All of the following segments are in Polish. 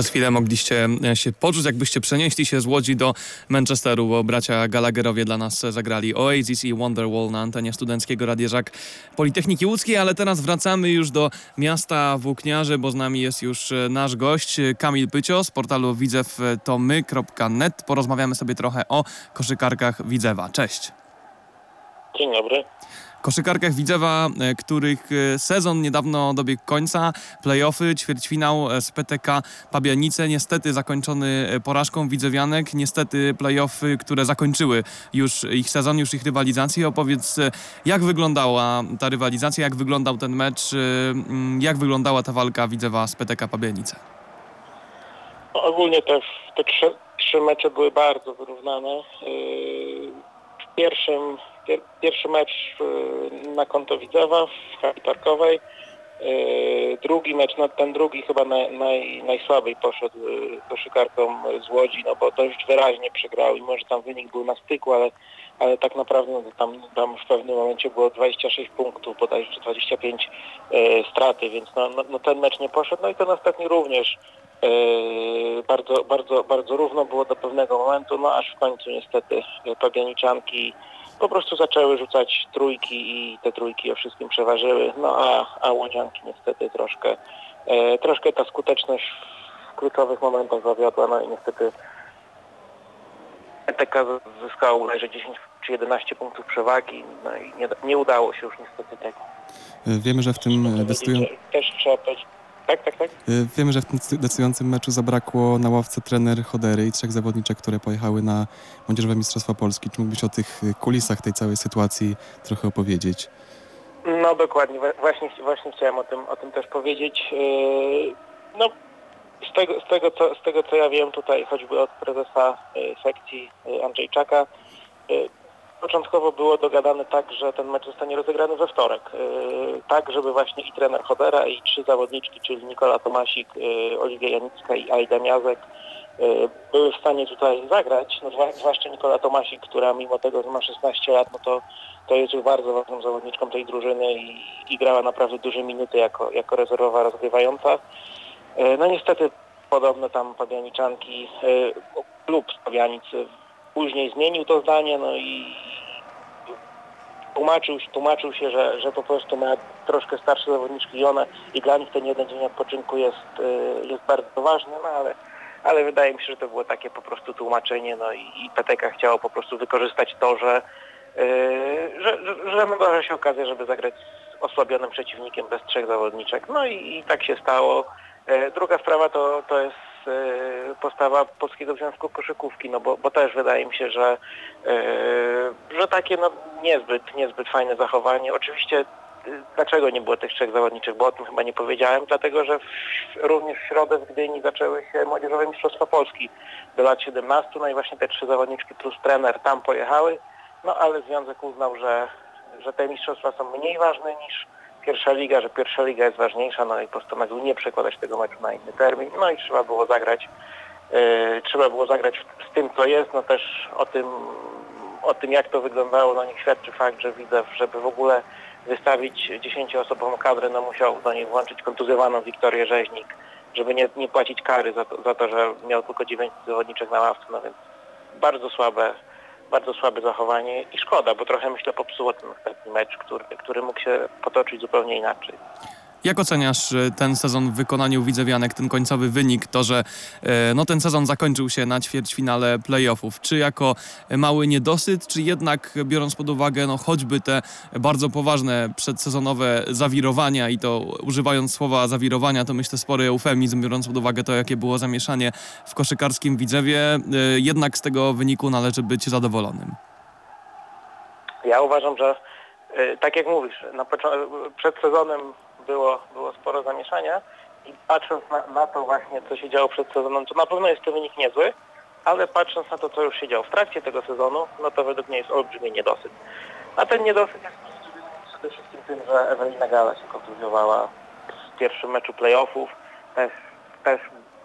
Przez chwilę mogliście e, się poczuć, jakbyście przenieśli się z Łodzi do Manchesteru, bo bracia Gallagherowie dla nas zagrali Oasis i Wonderwall na antenie studenckiego Radieżak Politechniki Łódzkiej, ale teraz wracamy już do miasta Włókniarzy, bo z nami jest już e, nasz gość Kamil Pycio z portalu widzewtomy.net. Porozmawiamy sobie trochę o koszykarkach Widzewa. Cześć. Dzień dobry koszykarkach Widzewa, e, których e, sezon niedawno dobiegł końca, playoffy, ćwierćfinał e, z PTK Pabianice, niestety zakończony porażką Widzewianek, niestety playoffy, które zakończyły już ich sezon, już ich rywalizację. Opowiedz, jak wyglądała ta rywalizacja, jak wyglądał ten mecz, mm, jak wyglądała ta walka Widzewa z PTK Pabianice? Ogólnie te, te trzy, trzy mecze były bardzo wyrównane. W pierwszym pierwszy mecz y, na konto Widzewa w hali parkowej. Y, drugi mecz, no ten drugi chyba naj, naj, najsłabiej poszedł y, koszykarkom z Łodzi, no bo dość wyraźnie przegrał i może tam wynik był na styku, ale, ale tak naprawdę no, tam, tam w pewnym momencie było 26 punktów, bodajże 25 e, straty, więc no, no, no, ten mecz nie poszedł. No i ten ostatni również e, bardzo, bardzo, bardzo równo było do pewnego momentu, no aż w końcu niestety Pabianiczanki po prostu zaczęły rzucać trójki i te trójki o wszystkim przeważyły, no a, a łodzianki niestety troszkę, e, troszkę ta skuteczność w kluczowych momentach zawiodła, no i niestety ETK zyskał bodajże 10 czy 11 punktów przewagi, no i nie, nie udało się już niestety tego. Wiemy, że w tym decydują... Też trzeba powiedzieć, tak, tak, tak. Y, wiemy, że w tym decydującym meczu zabrakło na ławce trener Chodery i trzech zawodniczek, które pojechały na Młodzieżowe Mistrzostwa Polski. Czy mógłbyś o tych kulisach tej całej sytuacji trochę opowiedzieć? No dokładnie, właśnie, właśnie chciałem o tym, o tym też powiedzieć. Y, no z tego, z, tego, co, z tego co ja wiem tutaj choćby od prezesa y, sekcji Andrzejczaka, Początkowo było dogadane tak, że ten mecz zostanie rozegrany we wtorek. Yy, tak, żeby właśnie i trener Chodera i trzy zawodniczki, czyli Nikola Tomasik, yy, Oliwia Janicka i Aida Miazek yy, były w stanie tutaj zagrać, no, zwłaszcza Nikola Tomasik, która mimo tego, że ma 16 lat, no to, to jest już bardzo ważną zawodniczką tej drużyny i, i grała naprawdę duże minuty jako, jako rezerwowa rozgrywająca. No niestety podobno tam Pabianiczanki, klub Pabianic później zmienił to zdanie, no i tłumaczył, tłumaczył się, że, że po prostu ma troszkę starsze zawodniczki i one i dla nich ten jeden dzień odpoczynku jest, y, jest bardzo ważny, no ale, ale wydaje mi się, że to było takie po prostu tłumaczenie, no i, i PTK chciało po prostu wykorzystać to, że, yy, że, że, że nadarzy się okazja, żeby zagrać z osłabionym przeciwnikiem bez trzech zawodniczek. No i, i tak się stało. Yy, druga sprawa to, to jest Y, postawa Polskiego Związku Koszykówki, no bo, bo też wydaje mi się, że, y, że takie no niezbyt, niezbyt fajne zachowanie. Oczywiście y, dlaczego nie było tych trzech zawodniczych, bo o tym chyba nie powiedziałem, dlatego że w, również w środę w Gdyni zaczęły się Młodzieżowe Mistrzostwa Polski. Do lat 17, no i właśnie te trzy zawodniczki plus trener tam pojechały, no ale Związek uznał, że, że te mistrzostwa są mniej ważne niż pierwsza liga, że pierwsza liga jest ważniejsza, no i postanowił nie przekładać tego meczu na inny termin, no i trzeba było zagrać, yy, trzeba było zagrać z tym, co jest, no też o tym, o tym jak to wyglądało, no niech świadczy fakt, że widzę, żeby w ogóle wystawić 10-osobową kadrę, no musiał do niej włączyć kontuzjowaną Wiktorię Rzeźnik, żeby nie, nie płacić kary za to, za to, że miał tylko 9 zawodniczek na ławce, no więc bardzo słabe bardzo słabe zachowanie i szkoda, bo trochę myślę popsuło ten ostatni mecz, który, który mógł się potoczyć zupełnie inaczej. Jak oceniasz e, ten sezon w wykonaniu Widzewianek, ten końcowy wynik, to, że e, no, ten sezon zakończył się na ćwierćfinale playoffów? Czy jako mały niedosyt, czy jednak biorąc pod uwagę no, choćby te bardzo poważne przedsezonowe zawirowania i to używając słowa zawirowania, to myślę spory eufemizm, biorąc pod uwagę to, jakie było zamieszanie w koszykarskim Widzewie, e, jednak z tego wyniku należy być zadowolonym? Ja uważam, że tak jak mówisz, na przed sezonem było, było sporo zamieszania i patrząc na, na, to właśnie, co się działo przed sezonem, to na pewno jest to wynik niezły, ale patrząc na to, co już się działo w trakcie tego sezonu, no to według mnie jest olbrzymi niedosyt. A ten niedosyt jest przede wszystkim tym, że Ewelina Gala się kontuzjowała w pierwszym meczu playoffów. Też, też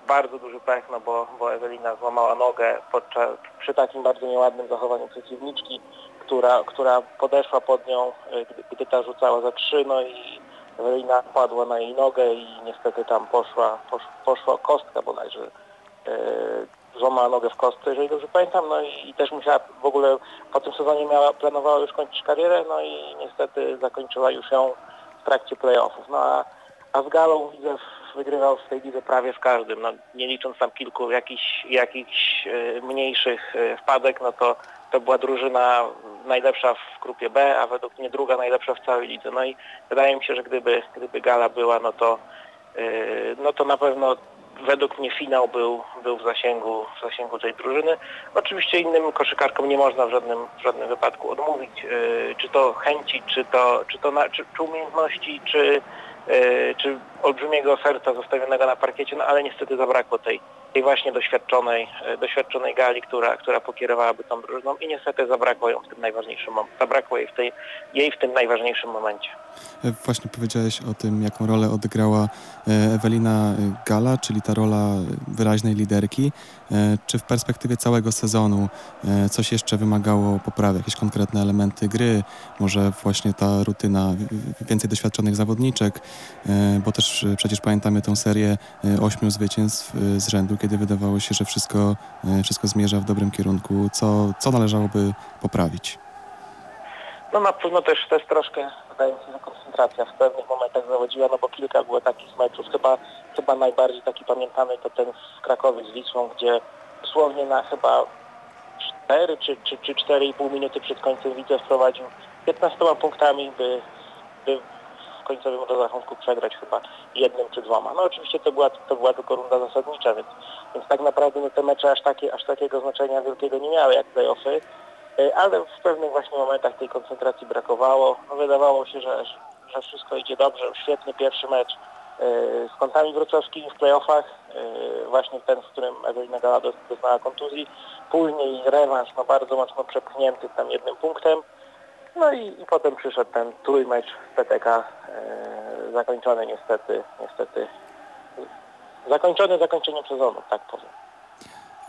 bardzo duży pech, no bo, bo Ewelina złamała nogę podczas, przy takim bardzo nieładnym zachowaniu przeciwniczki, która, która podeszła pod nią, gdy, gdy ta rzucała za trzy, no i Ewelina padła na jej nogę i niestety tam poszła, posz, poszła kostka bodajże. E, złamała nogę w kostce, jeżeli dobrze pamiętam, no i, i też musiała w ogóle po tym sezonie miała, planowała już kończyć karierę, no i niestety zakończyła już ją w trakcie playoffów. No a, a z Galą widzę wygrywał w tej lidze prawie z każdym, no nie licząc tam kilku jakichś, jakichś e, mniejszych e, wpadek, no to to była drużyna najlepsza w grupie B, a według mnie druga najlepsza w całej lidze. No i wydaje mi się, że gdyby, gdyby Gala była, no to, yy, no to na pewno według mnie finał był, był w, zasięgu, w zasięgu tej drużyny. Oczywiście innym koszykarkom nie można w żadnym, w żadnym wypadku odmówić, yy, czy to chęci, czy to, czy to na, czy, czy umiejętności, czy, yy, czy olbrzymiego serca zostawionego na parkiecie, no ale niestety zabrakło tej, tej właśnie doświadczonej, e, doświadczonej gali, która, która pokierowałaby tą drużyną i niestety zabrakło ją w tym najważniejszym zabrakło jej w, tej, jej w tym najważniejszym momencie. E, Właśnie powiedziałeś o tym, jaką rolę odegrała e, Ewelina Gala, czyli ta rola wyraźnej liderki. Czy w perspektywie całego sezonu coś jeszcze wymagało poprawy, jakieś konkretne elementy gry, może właśnie ta rutyna, więcej doświadczonych zawodniczek, bo też przecież pamiętamy tę serię ośmiu zwycięstw z rzędu, kiedy wydawało się, że wszystko, e, wszystko zmierza w dobrym kierunku. Co, co należałoby poprawić? No na pewno też, też troszkę, wydaje mi się, że koncentracja w pewnych momentach zawodziła, no bo kilka było takich meczów, chyba, chyba najbardziej taki pamiętany to ten w Krakowie z Wisłą, gdzie dosłownie na chyba 4 czy, czy, czy 4,5 minuty przed końcem Widzew wprowadził 15 punktami, by, by końcowym rozrachunku przegrać chyba jednym czy dwoma. No oczywiście to była, to była tylko runda zasadnicza, więc, więc tak naprawdę no, te mecze aż, takie, aż takiego znaczenia wielkiego nie miały jak playoffy. E, ale w pewnych właśnie momentach tej koncentracji brakowało. No, wydawało się, że, że wszystko idzie dobrze. Świetny pierwszy mecz e, z kątami wrocławskimi w playoffach, e, właśnie ten, w którym Ewelina Gala doznała kontuzji. Później rewanż, no bardzo mocno przepchnięty tam jednym punktem. No i, i potem przyszedł ten trójmecz PTK, e, zakończony niestety, niestety, zakończony zakończeniem sezonu, tak powiem.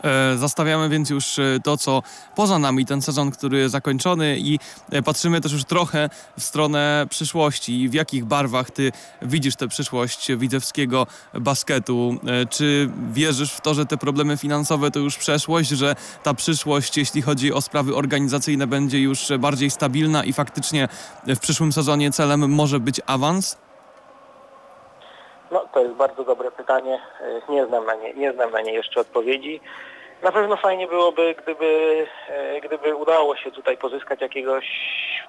E, Zastawiamy więc już e, to, co poza nami, ten sezon, który jest zakończony i e, patrzymy też już trochę w stronę przyszłości. W jakich barwach ty widzisz tę przyszłość widzewskiego basketu? Czy wierzysz w to, że te problemy finansowe to już przeszłość, że ta przyszłość, jeśli chodzi o sprawy organizacyjne, będzie już bardziej stabilna i faktycznie w przyszłym sezonie celem może być awans? No, to jest bardzo dobre pytanie. E, Nie znam na nie, nie znam na nie jeszcze odpowiedzi. Na pewno fajnie byłoby, gdyby, e, gdyby udało się tutaj pozyskać jakiegoś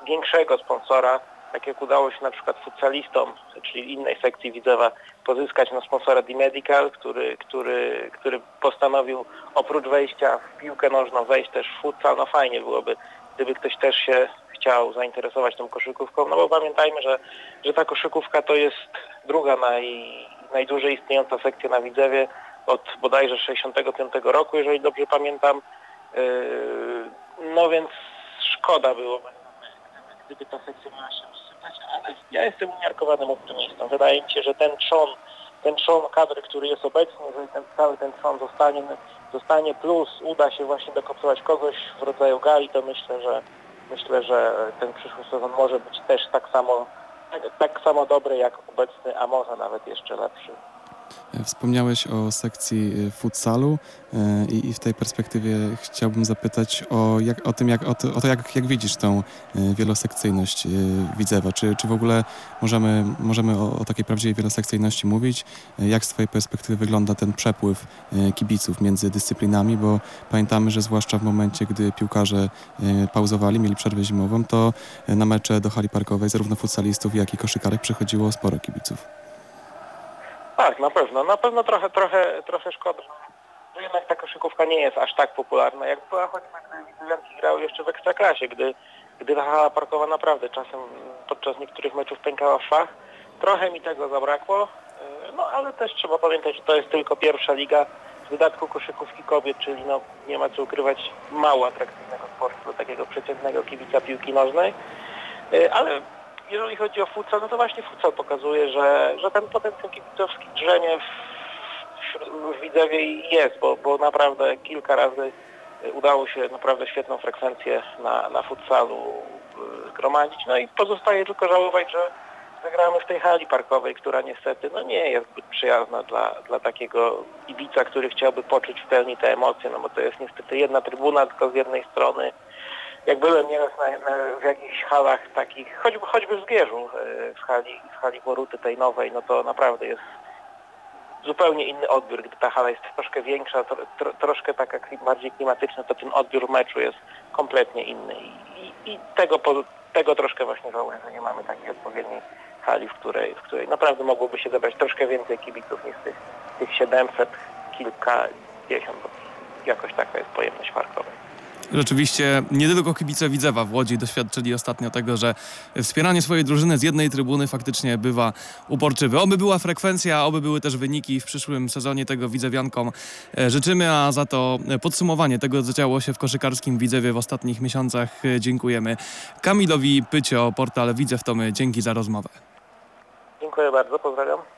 większego sponsora, tak jak udało się na przykład futsalistom, czyli innej sekcji Widzewa, pozyskać no, sponsora D-Medical, który, który, który postanowił oprócz wejścia w piłkę nożną wejść też w futsal. No fajnie byłoby, gdyby ktoś też się chciał zainteresować tą koszykówką, no bo pamiętajmy, że, że ta koszykówka to jest druga naj, najdłużej istniejąca sekcja na Widzewie od bodajże 65 roku, jeżeli dobrze pamiętam. Yy, No więc szkoda byłoby, gdyby ta sekcja miała się rozsypać, ale ja jestem umiarkowanym optymistą. Wydaje mi się, że ten trzon, ten trzon kadry, który jest obecny, jeżeli ten, cały ten trzon zostanie, zostanie plus uda się właśnie dokoptować kogoś w rodzaju gali, to myślę, że myślę, że ten przyszły sezon może być też tak samo tak, samo dobry jak obecny, a może nawet jeszcze lepszy. Wspomniałeś o sekcji e, futsalu e, i, w tej perspektywie chciałbym zapytać o, jak, o tym, jak, o to, o to jak, jak widzisz tą e, wielosekcyjność Widzewa. Czy, czy w ogóle możemy, możemy o, o takiej prawdziwej wielosekcyjności mówić? Jak z Twojej perspektywy wygląda ten przepływ kibiców między dyscyplinami? Bo pamiętamy, że zwłaszcza w momencie, gdy piłkarze pauzowali, mieli przerwę zimową, to na mecze do hali parkowej zarówno futsalistów, jak i koszykarek przychodziło sporo kibiców. Tak, na pewno. Na pewno trochę, trochę, trochę szkoda, że jednak ta koszykówka nie jest aż tak popularna, jak była choćby gdy Widzewianki grały jeszcze w Ekstraklasie, gdy, gdy ta hala parkowa naprawdę czasem podczas niektórych meczów pękała w szwach. Trochę mi tego zabrakło, yy, no ale też trzeba pamiętać, że to jest tylko pierwsza liga, w dodatku koszykówki kobiet, czyli no nie ma co ukrywać mało atrakcyjnego sportu takiego przeciętnego kibica piłki nożnej. Yy, Ale jeżeli chodzi o futsal, no to właśnie futsal pokazuje, że, że ten potencjał kibicowski drzenie w, w, Widzewie jest, bo, bo naprawdę kilka razy y, udało się naprawdę świetną frekwencję na, na futsalu y, zgromadzić. No i pozostaje tylko żałować, że, zagramy w tej hali parkowej, która niestety no nie jest zbyt przyjazna dla, dla takiego kibica, który chciałby poczuć w pełni te emocje, no bo to jest niestety jedna trybuna tylko z jednej strony. Jak byłem nieraz na, na, w jakichś halach takich, choćby, choćby w Zgierzu, e, w hali, w hali Boruty tej nowej, no to naprawdę jest zupełnie inny odbiór. Gdy ta hala jest troszkę większa, tro, tro, troszkę taka bardziej klimatyczna, to ten odbiór meczu jest kompletnie inny i, i, tego, tego troszkę właśnie żałuję, że nie mamy takiej odpowiedniej hali, w której, w której naprawdę mogłoby się zebrać troszkę więcej kibiców niż tych, tych 700, kilkadziesiąt, bo jakoś taka jest pojemność parkowej. Rzeczywiście nie tylko kibice Widzewa w Łodzi doświadczyli ostatnio tego, że wspieranie swojej drużyny z jednej trybuny faktycznie bywa uporczywe. Oby była frekwencja, oby były też wyniki w przyszłym sezonie tego Widzewiankom e, życzymy, a za to podsumowanie tego, co działo się w koszykarskim Widzewie w ostatnich miesiącach e, dziękujemy. Kamilowi Pycio, portal Widzew Tomy, dzięki za rozmowę. Dziękuję bardzo, pozdrawiam.